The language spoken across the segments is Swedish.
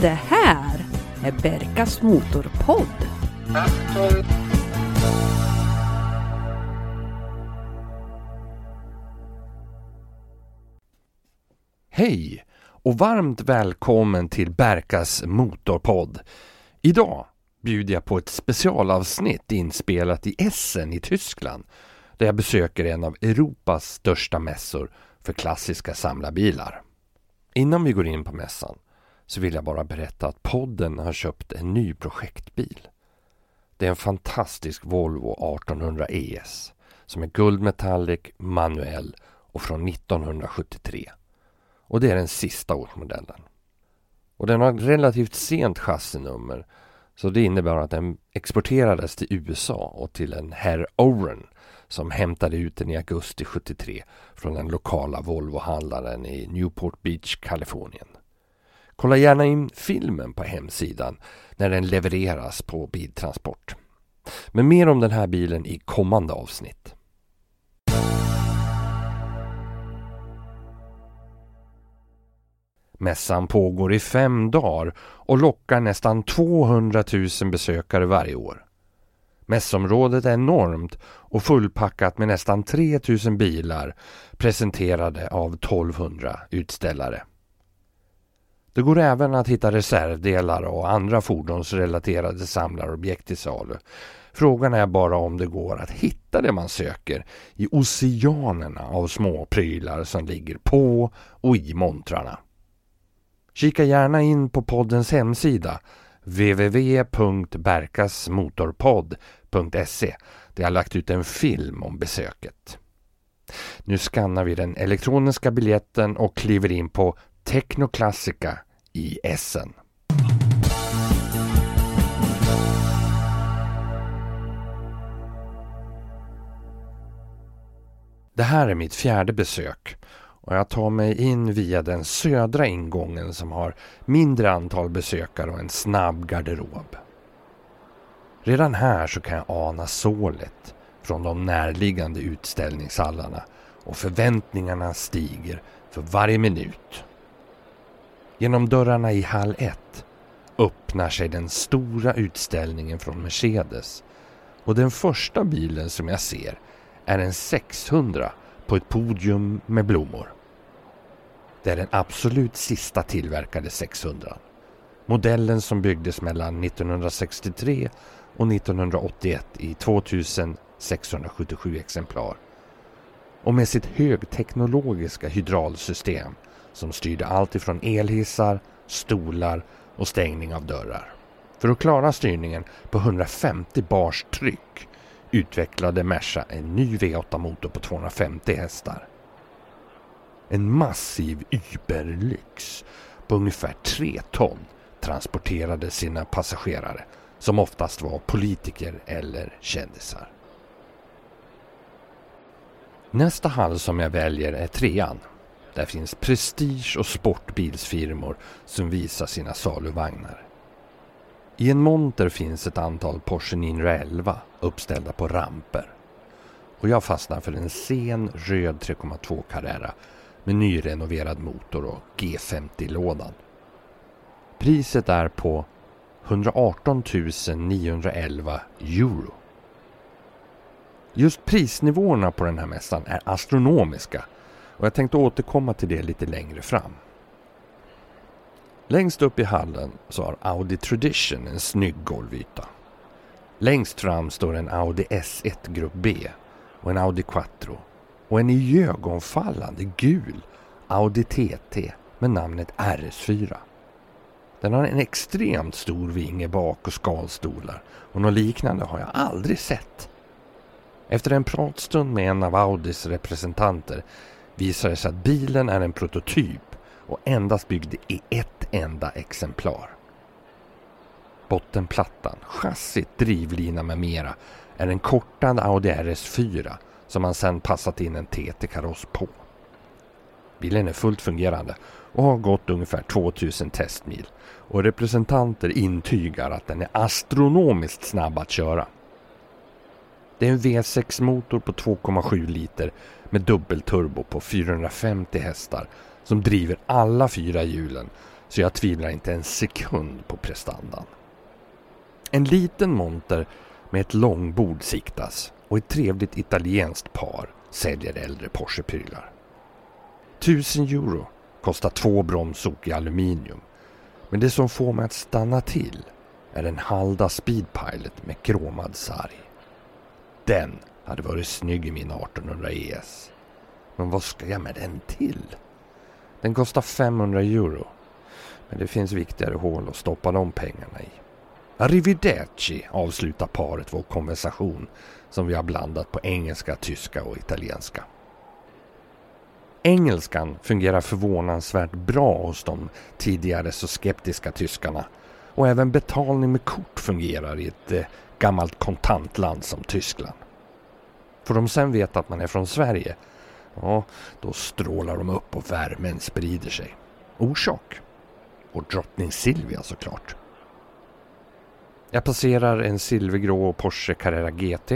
Det här är Berkas Motorpodd. Hej och varmt välkommen till Berkas Motorpodd. Idag bjuder jag på ett specialavsnitt inspelat i Essen i Tyskland där jag besöker en av Europas största mässor för klassiska samlarbilar. Innan vi går in på mässan så vill jag bara berätta att podden har köpt en ny projektbil. Det är en fantastisk Volvo 1800 ES som är guldmetallic, manuell och från 1973. Och det är den sista årsmodellen. Och den har ett relativt sent chassinummer så det innebär att den exporterades till USA och till en herr Oren som hämtade ut den i augusti 73 från den lokala Volvo-handlaren i Newport Beach, Kalifornien. Kolla gärna in filmen på hemsidan när den levereras på biltransport. Men mer om den här bilen i kommande avsnitt. Mässan pågår i fem dagar och lockar nästan 200 000 besökare varje år. Mässområdet är enormt och fullpackat med nästan 3000 bilar presenterade av 1200 utställare. Det går även att hitta reservdelar och andra fordonsrelaterade samlarobjekt till salu. Frågan är bara om det går att hitta det man söker i oceanerna av små prylar som ligger på och i montrarna. Kika gärna in på poddens hemsida www.berkasmotorpodd.se där jag lagt ut en film om besöket. Nu skannar vi den elektroniska biljetten och kliver in på Technoklassika i Essen. Det här är mitt fjärde besök och jag tar mig in via den södra ingången som har mindre antal besökare och en snabb garderob. Redan här så kan jag ana sålet från de närliggande utställningshallarna och förväntningarna stiger för varje minut. Genom dörrarna i hall 1 öppnar sig den stora utställningen från Mercedes och den första bilen som jag ser är en 600 på ett podium med blommor. Det är den absolut sista tillverkade 600. Modellen som byggdes mellan 1963 och 1981 i 2677 exemplar. Och med sitt högteknologiska hydraulsystem som styrde allt ifrån elhissar, stolar och stängning av dörrar. För att klara styrningen på 150 bars tryck utvecklade Merca en ny V8-motor på 250 hästar. En massiv Uberlyx på ungefär 3 ton transporterade sina passagerare som oftast var politiker eller kändisar. Nästa hall som jag väljer är trean. Där finns prestige och sportbilsfirmor som visar sina saluvagnar. I en monter finns ett antal Porsche 911 uppställda på ramper. Och jag fastnar för en sen röd 3,2 Carrera med nyrenoverad motor och G50-lådan. Priset är på 118 911 euro. Just prisnivåerna på den här mässan är astronomiska och jag tänkte återkomma till det lite längre fram. Längst upp i hallen så har Audi Tradition en snygg golvyta. Längst fram står en Audi S1 Grupp B och en Audi Quattro och en iögonfallande gul Audi TT med namnet RS4. Den har en extremt stor vinge bak och skalstolar och något liknande har jag aldrig sett. Efter en pratstund med en av Audis representanter visar det sig att bilen är en prototyp och endast byggd i ett enda exemplar. Bottenplattan, chassit, drivlina med mera är en kortad Audi RS4 som man sedan passat in en TT-kaross på. Bilen är fullt fungerande och har gått ungefär 2000 testmil och representanter intygar att den är astronomiskt snabb att köra. Det är en V6-motor på 2,7 liter med dubbelturbo på 450 hästar som driver alla fyra hjulen så jag tvivlar inte en sekund på prestandan. En liten monter med ett långbord siktas och ett trevligt italienskt par säljer äldre Porsche-prylar. 1000 euro kostar två bromsok i aluminium. Men det som får mig att stanna till är en Halda Speedpilot med kromad sarg. Den hade varit snygg i min 1800 ES. Men vad ska jag med den till? Den kostar 500 euro. Men det finns viktigare hål att stoppa de pengarna i. Arrivederci avslutar paret vår konversation som vi har blandat på engelska, tyska och italienska. Engelskan fungerar förvånansvärt bra hos de tidigare så skeptiska tyskarna och även betalning med kort fungerar i ett eh, gammalt kontantland som Tyskland. Får de sen veta att man är från Sverige, ja, då strålar de upp och värmen sprider sig. Orsak? Och drottning Silvia såklart. Jag passerar en silvergrå Porsche Carrera GT.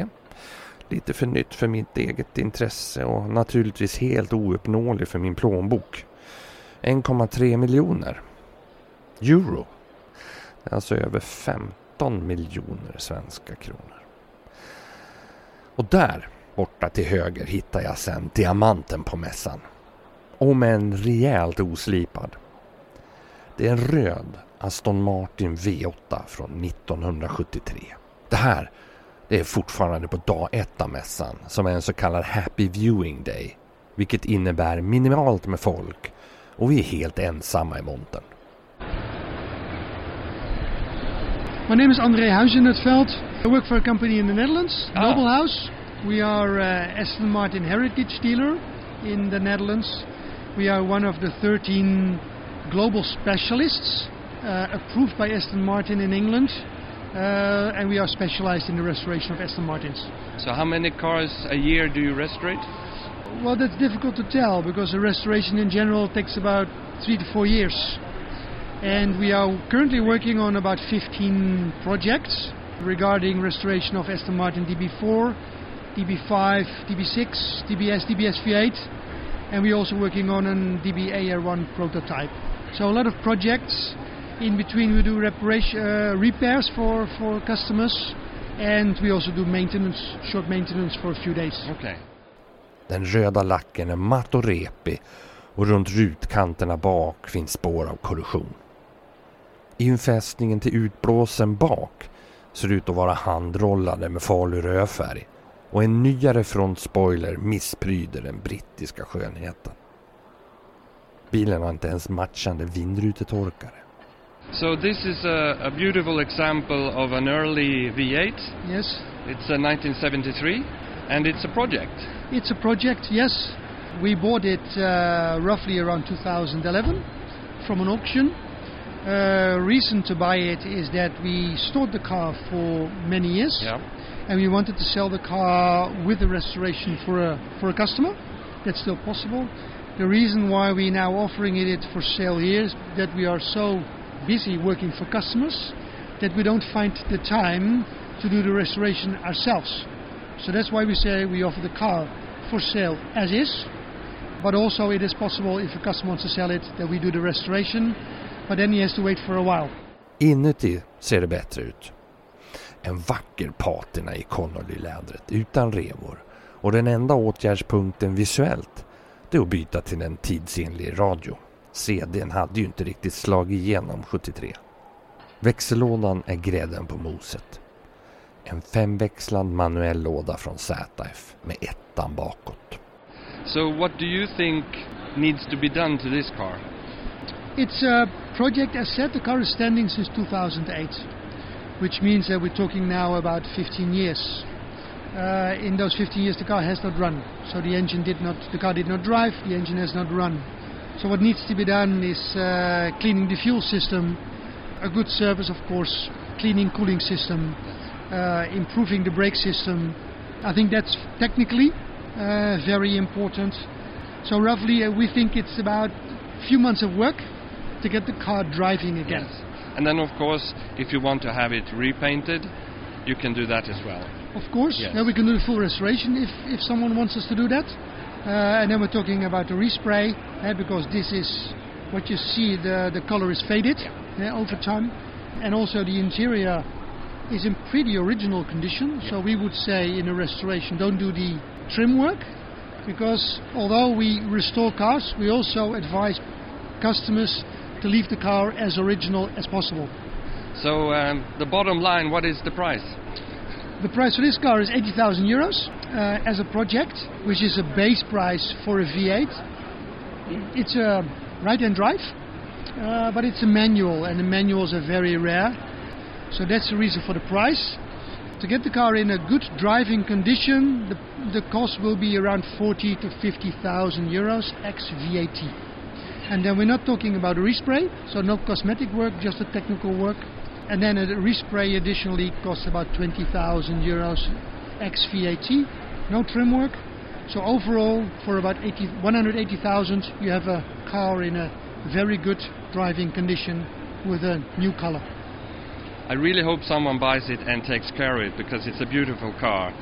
Lite för nytt för mitt eget intresse och naturligtvis helt ouppnåelig för min plånbok. 1,3 miljoner euro. Alltså över 15 miljoner svenska kronor. Och där borta till höger hittar jag sen diamanten på mässan. Om en rejält oslipad. Det är en röd Aston Martin V8 från 1973. Det här det är fortfarande på dag ett av mässan som är en så kallad Happy Viewing Day. Vilket innebär minimalt med folk och vi är helt ensamma i montern. My name is André Huizennetveld. I work for a company in the Netherlands, Ah. Noble House. We are uh, Aston Martin heritage dealer in the Netherlands. We are one of the 13 global specialists uh, approved by Aston Martin in England. Uh, and we are specialized in the restoration of Aston Martins. So how many cars a year do you restaurate? Well, that's difficult to tell because the restoration in general takes about three to four years. And we are currently working on about 15 projects regarding restoration of Aston Martin DB4, DB5, DB6, DBS, DBS V8, and we're also working on an DB AR1 prototype. So a lot of projects. In between, we do reparation, uh, repairs for, for customers, and we also do maintenance, short maintenance for a few days. Okay. Den röda lacken är matt och repig och runt rutkanterna bak finns spår av korrosion. Infästningen till utblåsen bak ser ut att vara handrollade med farlig rödfärg och en nyare frontspoiler misspryder den brittiska skönheten. Bilen har inte ens matchande vindrutetorkare. So this is a, a beautiful example of an early V8. Yes, It's a 1973 and it's a project. it's a project, yes. We bought it uh, roughly around 2011 from an auction. Uh, reason to buy it is that we stored the car for many years Yeah. and we wanted to sell the car with the restoration for a, for a customer. That's still possible. The reason why we're now offering it for sale here is that we are so busy working for customers that we don't find the time to do the restoration ourselves. So that's why we say we offer the car for sale as is, but also it is possible if a customer wants to sell it that we do the restoration, but then he has to wait for a while. Inuti ser det bättre ut. En vacker patina i Connolly-lädret utan revor och den enda åtgärdspunkten visuellt det är att byta till en tidsenlig radio. CDn hade ju inte riktigt slagit igenom 73. Växellådan är grädden på moset. En femväxlad manuell låda från ZF med ettan bakåt. So what do you think needs to be done to this car? It's a project, as said, the car is standing since 2008, which means that we're talking now about 15 years. Uh, in those 15 years, the car has not run. So the engine did not, the car did not drive, the engine has not run. So what needs to be done is uh, cleaning the fuel system, a good service, of course, cleaning cooling system, uh, improving the brake system. I think that's technically uh, very important. So roughly, uh, we think it's about a few months of work to get the car driving again. And then of course, if you want to have it repainted, you can do that as well. Of course, Yes. now we can do the full restoration if, if someone wants us to do that. Uh, and then we're talking about the respray uh, because this is what you see the, the color is faded uh, over time. And also the interior is in pretty original condition. So we would say in a restoration don't do the trim work because although we restore cars, we also advise customers to leave the car as original as possible. So um, the bottom line, what is the price? The price for this car is 80,000 euros uh, as a project, which is a base price for a V8. It's a right-hand drive, uh, but it's a manual, and the manuals are very rare. So that's the reason for the price. To get the car in a good driving condition, the, the cost will be around 40 to 50,000 euros ex VAT. And then we're not talking about a respray, so no cosmetic work, just a technical work. And then a respray additionally costs about 20,000 euros ex VAT, no trim work. So overall, for about 80, 180,000, you have a car in a very good driving condition with a new color. I really hope someone buys it and takes care of it because it's a beautiful car.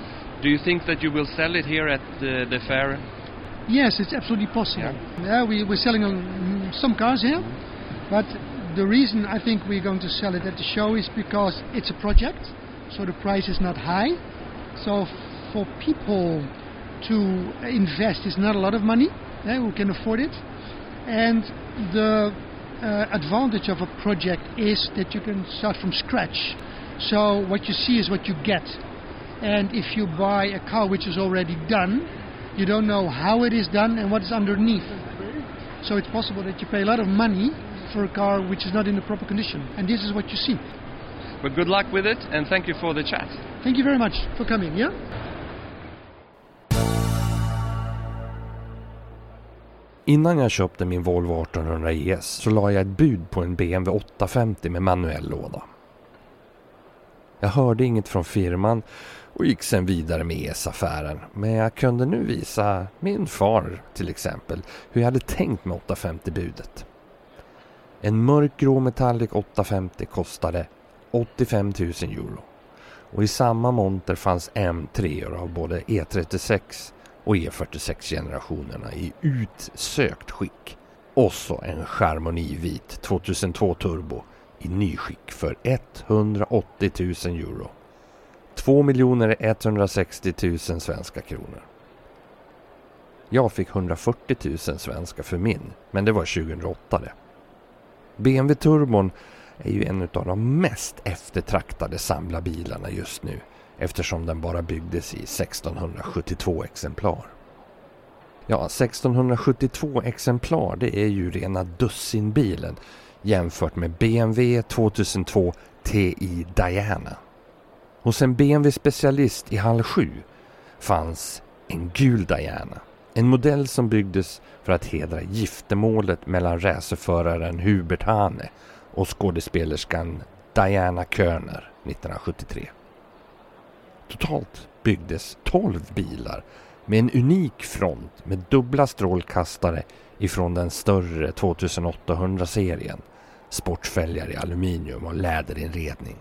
Do you think that you will sell it here at the, the fair? Yes, it's absolutely possible. Yeah. Yeah, we, we're selling some cars here, but the reason I think we're going to sell it at the show is because it's a project, so the price is not high. So for people to invest is not a lot of money eh, who can afford it, and the uh, advantage of a project is that you can start from scratch. So what you see is what you get, and if you buy a car which is already done, you don't know how it is done and what is underneath. So it's possible that you pay a lot of money for a car which is not in the proper condition. And this is what you see. But good luck with it and thank you for the chat. Thank you very much for coming, yeah? Innan jag köpte min Volvo 1800 ES så la jag ett bud på en BMW 850 med manuell låda. Jag hörde inget från firman och gick sen vidare med ES-affären. Men jag kunde nu visa min far till exempel hur jag hade tänkt med 850-budet. En mörkgrå Metallic 850 kostade 85 000 euro. Och i samma monter fanns M3 av både E36 och E46 generationerna i utsökt skick. Och så en Charmony vit 2002 turbo i nyskick för 180 000 euro. 2 160 000 svenska kronor. Jag fick 140 000 svenska för min, men det var 2008 det. BMW Turbon är ju en av de mest eftertraktade samlarbilarna just nu eftersom den bara byggdes i 1672 exemplar. Ja, 1672 exemplar det är ju rena dussinbilen jämfört med BMW 2002 TI Diana. Hos en BMW-specialist i hall 7 fanns en gul Diana. En modell som byggdes för att hedra giftermålet mellan racerföraren Hubert Hane och skådespelerskan Diana Körner 1973. Totalt byggdes 12 bilar med en unik front med dubbla strålkastare ifrån den större 2800-serien, sportfälgar i aluminium och läderinredning.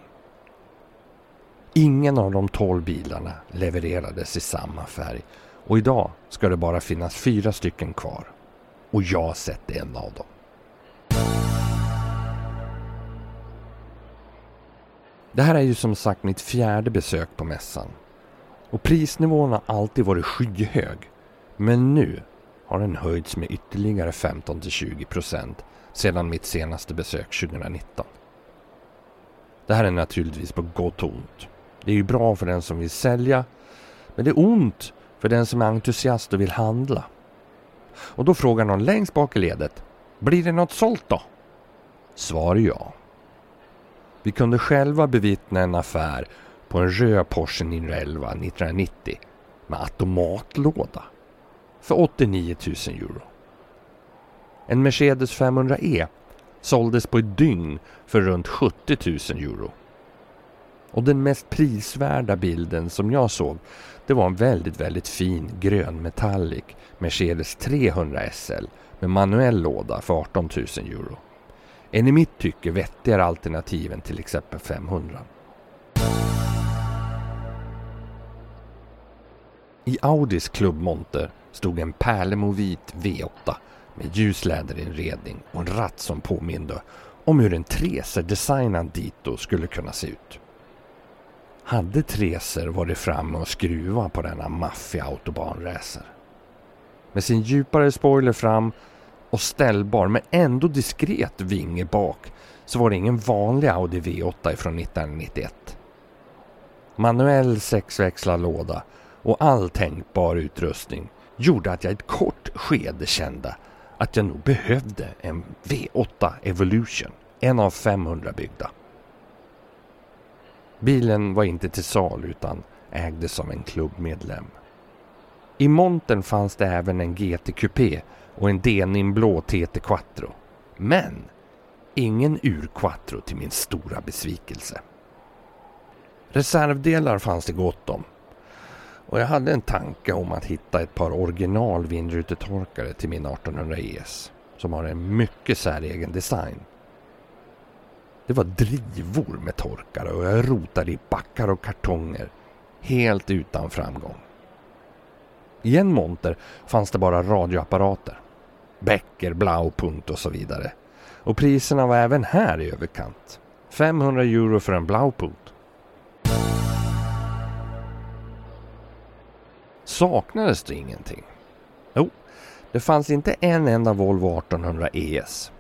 Ingen av de 12 bilarna levererades i samma färg och idag ska det bara finnas fyra stycken kvar. Och jag har sett en av dem. Det här är ju som sagt mitt fjärde besök på mässan. Och prisnivån har alltid varit skyhög. Men nu har den höjts med ytterligare 15-20% sedan mitt senaste besök 2019. Det här är naturligtvis på gott och ont. Det är ju bra för den som vill sälja, men det är ont för den som är entusiast och vill handla. Och då frågar någon längst bak i ledet, blir det något sålt då? Svar ja. Vi kunde själva bevittna en affär på en röd Porsche 911 1990 med automatlåda för 89 000 euro. En Mercedes 500E såldes på ett dygn för runt 70 000 euro. Och den mest prisvärda bilden som jag såg det var en väldigt, väldigt fin grön metallic Mercedes 300 SL med manuell låda för 18 000 euro. En i mitt tycke vettigare alternativ än till exempel 500. I Audis klubbmonter stod en pärlemovit V8 med ljusläderinredning och en ratt som påminde om hur en Treser designad dito skulle kunna se ut. Hade Treser varit framme och skruva på denna maffiga autobanracer? Med sin djupare spoiler fram och ställbar men ändå diskret vinge bak så var det ingen vanlig Audi V8 från 1991. Manuell sexväxlad låda och all tänkbar utrustning gjorde att jag i ett kort skede kände att jag nog behövde en V8 Evolution, en av 500 byggda. Bilen var inte till sal utan ägdes av en klubbmedlem. I montern fanns det även en GT Coupé och en Denimblå TT Quattro. Men ingen ur-quattro till min stora besvikelse. Reservdelar fanns det gott om. Och jag hade en tanke om att hitta ett par original vindrutetorkare till min 1800 ES. Som har en mycket säregen design. Det var drivor med torkare och jag rotade i backar och kartonger. Helt utan framgång. I en monter fanns det bara radioapparater. Becker, Blaupunkt och så vidare. Och priserna var även här i överkant. 500 euro för en Blaupunkt. Saknades det ingenting? Jo, det fanns inte en enda Volvo 1800 ES.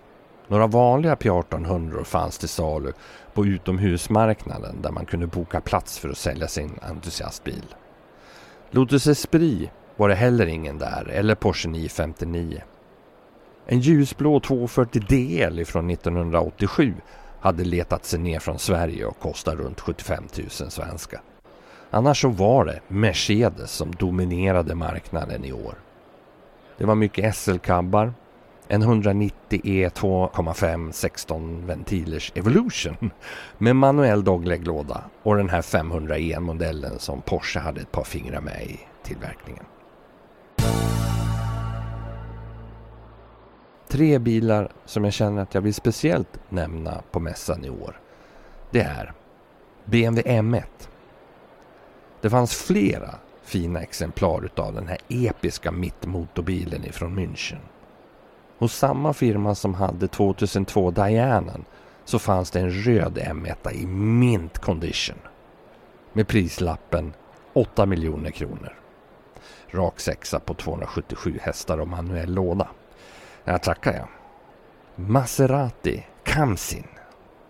Några vanliga P1800 fanns till salu på utomhusmarknaden där man kunde boka plats för att sälja sin entusiastbil. Lotus Esprit var det heller ingen där, eller Porsche 959. En ljusblå 240 DL från 1987 hade letat sig ner från Sverige och kostade runt 75 000 svenska. Annars så var det Mercedes som dominerade marknaden i år. Det var mycket SL-cabbar, en 190 E 2,5 16 ventilers Evolution med manuell dogleglåda och den här 500 E-modellen som Porsche hade ett par fingrar med i tillverkningen. Tre bilar som jag känner att jag vill speciellt nämna på mässan i år. Det är BMW M1. Det fanns flera fina exemplar utav den här episka mittmotorbilen ifrån München. Hos samma firma som hade 2002 Dianan så fanns det en röd M1 i mint condition. Med prislappen 8 miljoner kronor. Rak sexa på 277 hästar och manuell låda. Jag tackar jag. Maserati Kamsin.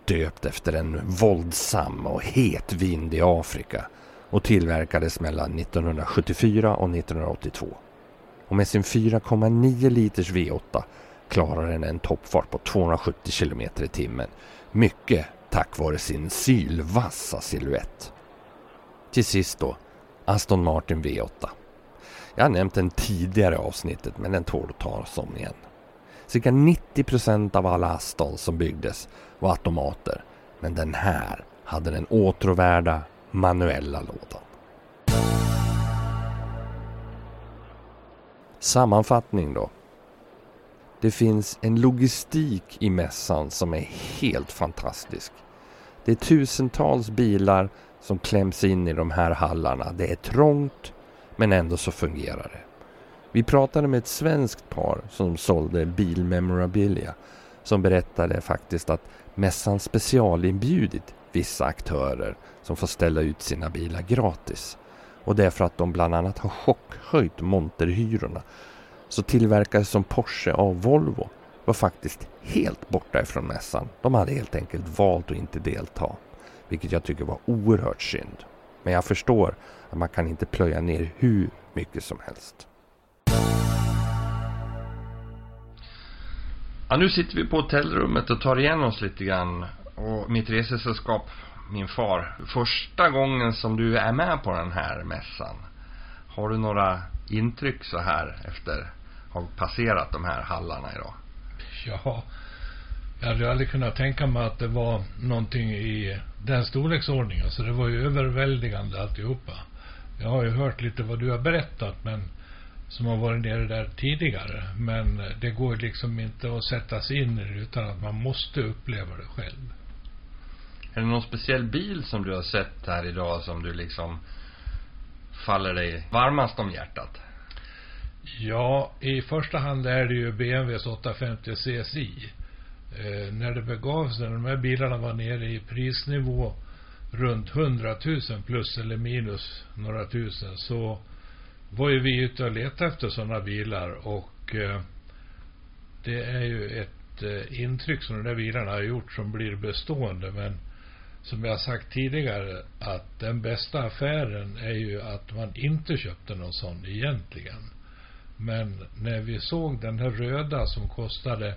Döpt efter en våldsam och het vind i Afrika och tillverkades mellan 1974 och 1982. Och med sin 4,9 liters V8 klarar den en toppfart på 270 km i timmen. Mycket tack vare sin sylvassa silhuett. Till sist då, Aston Martin V8. Jag har nämnt den tidigare avsnittet men den tål att tas om igen. Cirka 90 procent av alla Aston som byggdes var automater. Men den här hade den åtråvärda manuella lådan. Sammanfattning då. Det finns en logistik i mässan som är helt fantastisk. Det är tusentals bilar som kläms in i de här hallarna. Det är trångt men ändå så fungerar det. Vi pratade med ett svenskt par som sålde bilmemorabilia som berättade faktiskt att mässan specialinbjudit vissa aktörer som får ställa ut sina bilar gratis. Och det är för att de bland annat har chockhöjt monterhyrorna. Så tillverkare som Porsche och Volvo var faktiskt helt borta ifrån mässan. De hade helt enkelt valt att inte delta. Vilket jag tycker var oerhört synd. Men jag förstår att man kan inte plöja ner hur mycket som helst. Ja, nu sitter vi på hotellrummet och tar igen oss lite grann. Och mitt resesällskap, min far, första gången som du är med på den här mässan. Har du några intryck så här efter att ha passerat de här hallarna idag? Ja, jag hade aldrig kunnat tänka mig att det var någonting i den storleksordningen. Så det var ju överväldigande alltihopa. Jag har ju hört lite vad du har berättat, men som har varit nere där tidigare. Men det går liksom inte att sätta sig in i det utan att man måste uppleva det själv. Är det någon speciell bil som du har sett här idag som du liksom faller dig varmast om hjärtat? Ja, i första hand är det ju BMWs 850 CSI. Eh, när det begav sig, när de här bilarna var nere i prisnivå runt 100 000 plus eller minus några tusen så var ju vi ute och letade efter sådana bilar och eh, det är ju ett eh, intryck som de där bilarna har gjort som blir bestående men som jag sagt tidigare att den bästa affären är ju att man inte köpte någon sån egentligen. Men när vi såg den här röda som kostade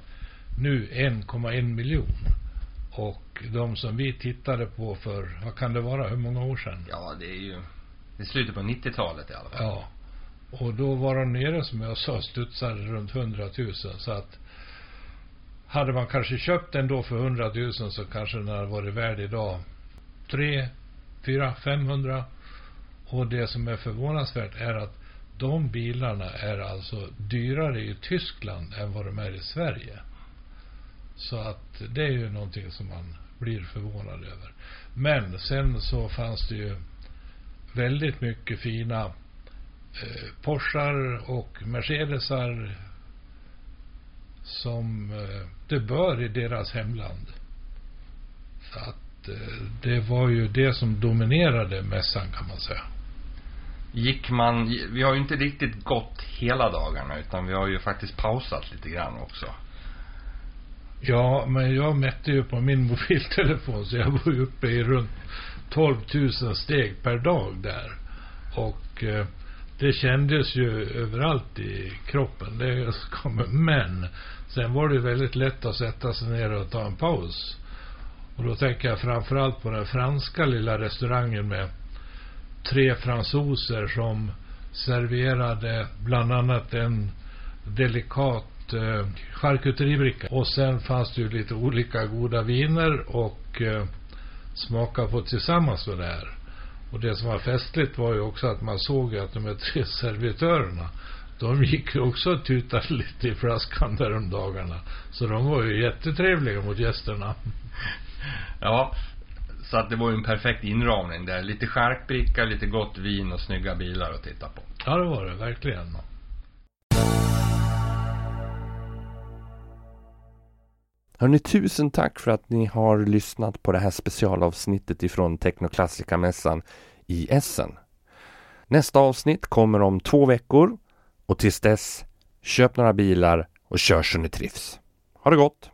nu 1,1 miljon och de som vi tittade på för, vad kan det vara, hur många år sedan? Ja, det är ju, det är slutet på 90-talet i alla fall. Ja. Och då var de nere, som jag sa, studsade runt 100 000. Så att hade man kanske köpt den då för 100 000 så kanske den hade varit värd idag 3, 4, 500. Och det som är förvånansvärt är att de bilarna är alltså dyrare i Tyskland än vad de är i Sverige. Så att det är ju någonting som man blir förvånad över. Men sen så fanns det ju väldigt mycket fina eh, Porschar och Mercedesar som eh, det bör i deras hemland. Så att eh, det var ju det som dominerade mässan kan man säga. Gick man, vi har ju inte riktigt gått hela dagarna utan vi har ju faktiskt pausat lite grann också. Ja, men jag mätte ju på min mobiltelefon så jag var uppe i runt 12 000 steg per dag där. Och eh, det kändes ju överallt i kroppen. Det kommer. Men sen var det väldigt lätt att sätta sig ner och ta en paus. Och då tänker jag framförallt på den franska lilla restaurangen med tre fransoser som serverade bland annat en delikat eh, charkuteribricka. Och sen fanns det ju lite olika goda viner och eh, smaka på tillsammans med det här. Och det som var festligt var ju också att man såg att de här tre servitörerna de gick ju också och tutade lite i flaskan där de dagarna. Så de var ju jättetrevliga mot gästerna. Ja, så att det var ju en perfekt inramning där. Lite charkbricka, lite gott vin och snygga bilar att titta på. Ja, det var det verkligen. Hörni, tusen tack för att ni har lyssnat på det här specialavsnittet ifrån Technoklassika-mässan i Essen. Nästa avsnitt kommer om två veckor och tills dess, köp några bilar och kör så ni trivs. Ha det gott!